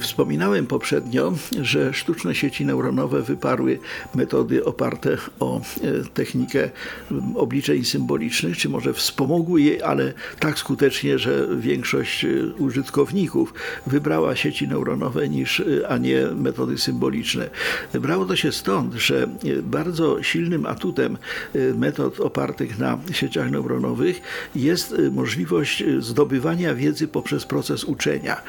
Wspominałem poprzednio, że sztuczne sieci neuronowe wyparły metody oparte o e, technikę obliczeń symbolicznych, czy może wspomogły je, ale tak skutecznie, że większość e, użytkowników wybrała sieci neuronowe niż, e, a nie metody symboliczne. Brało to się stąd, że bardzo silnym atutem metod opartych na sieciach neuronowych jest możliwość zdobywania wiedzy poprzez proces uczenia.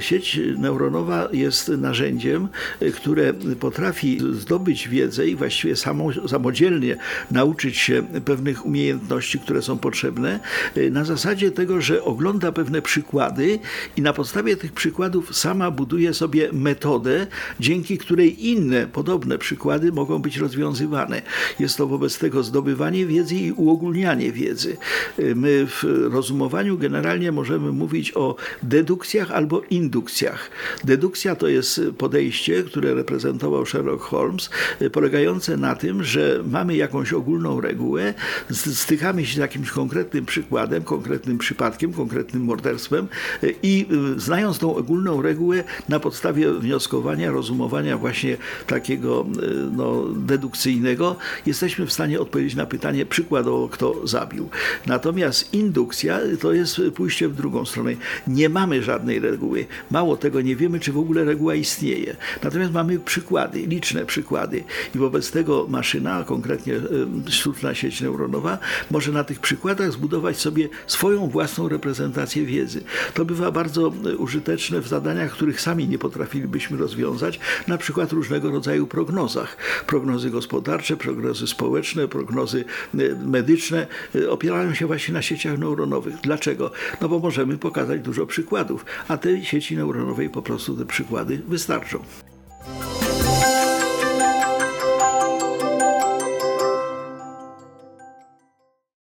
Sieć neuronowa jest narzędziem, e, które potrafi zdobyć wiedzę i właściwie samo, samodzielnie nauczyć się pewnych umiejętności, które są potrzebne, e, na zasadzie tego, że ogląda pewne przykłady i na podstawie tych przykładów sama buduje sobie metodę, dzięki której inne podobne przykłady mogą być rozwiązywane. Jest to wobec tego zdobywanie wiedzy i uogólnianie wiedzy. E, My w rozumowaniu generalnie możemy mówić o dedukcjach albo indukcjach. Dedukcja to jest podejście, które reprezentował Sherlock Holmes, polegające na tym, że mamy jakąś ogólną regułę, stykamy się z jakimś konkretnym przykładem, konkretnym przypadkiem, konkretnym morderstwem e, i e, znając tą ogólną regułę na podstawie wnioskowania, rozumowania właśnie takiego e, no, dedukcyjnego, jesteśmy w stanie odpowiedzieć na pytanie przykładowo, kto zabił. Natomiast indukcja to jest pójście w drugą stronę. Nie mamy żadnej reguły. Mało tego, nie wiemy, czy w ogóle reguła istnieje. Natomiast mamy przykłady, liczne przykłady. I wobec tego maszyna, konkretnie sztuczna sieć neuronowa, może na tych przykładach zbudować sobie swoją własną reprezentację wiedzy. To bywa bardzo e, użyteczne w zadaniach, których sami nie potrafilibyśmy rozwiązać, na przykład różnego rodzaju prognozach. Prognozy gospodarcze, prognozy społeczne, prognozy e, medyczne e, opierają się właśnie na sieciach neuronowych. Dlaczego? No bo możemy pokazać dużo przykładów, a tej sieci neuronowej po prostu te przykłady wystarczą.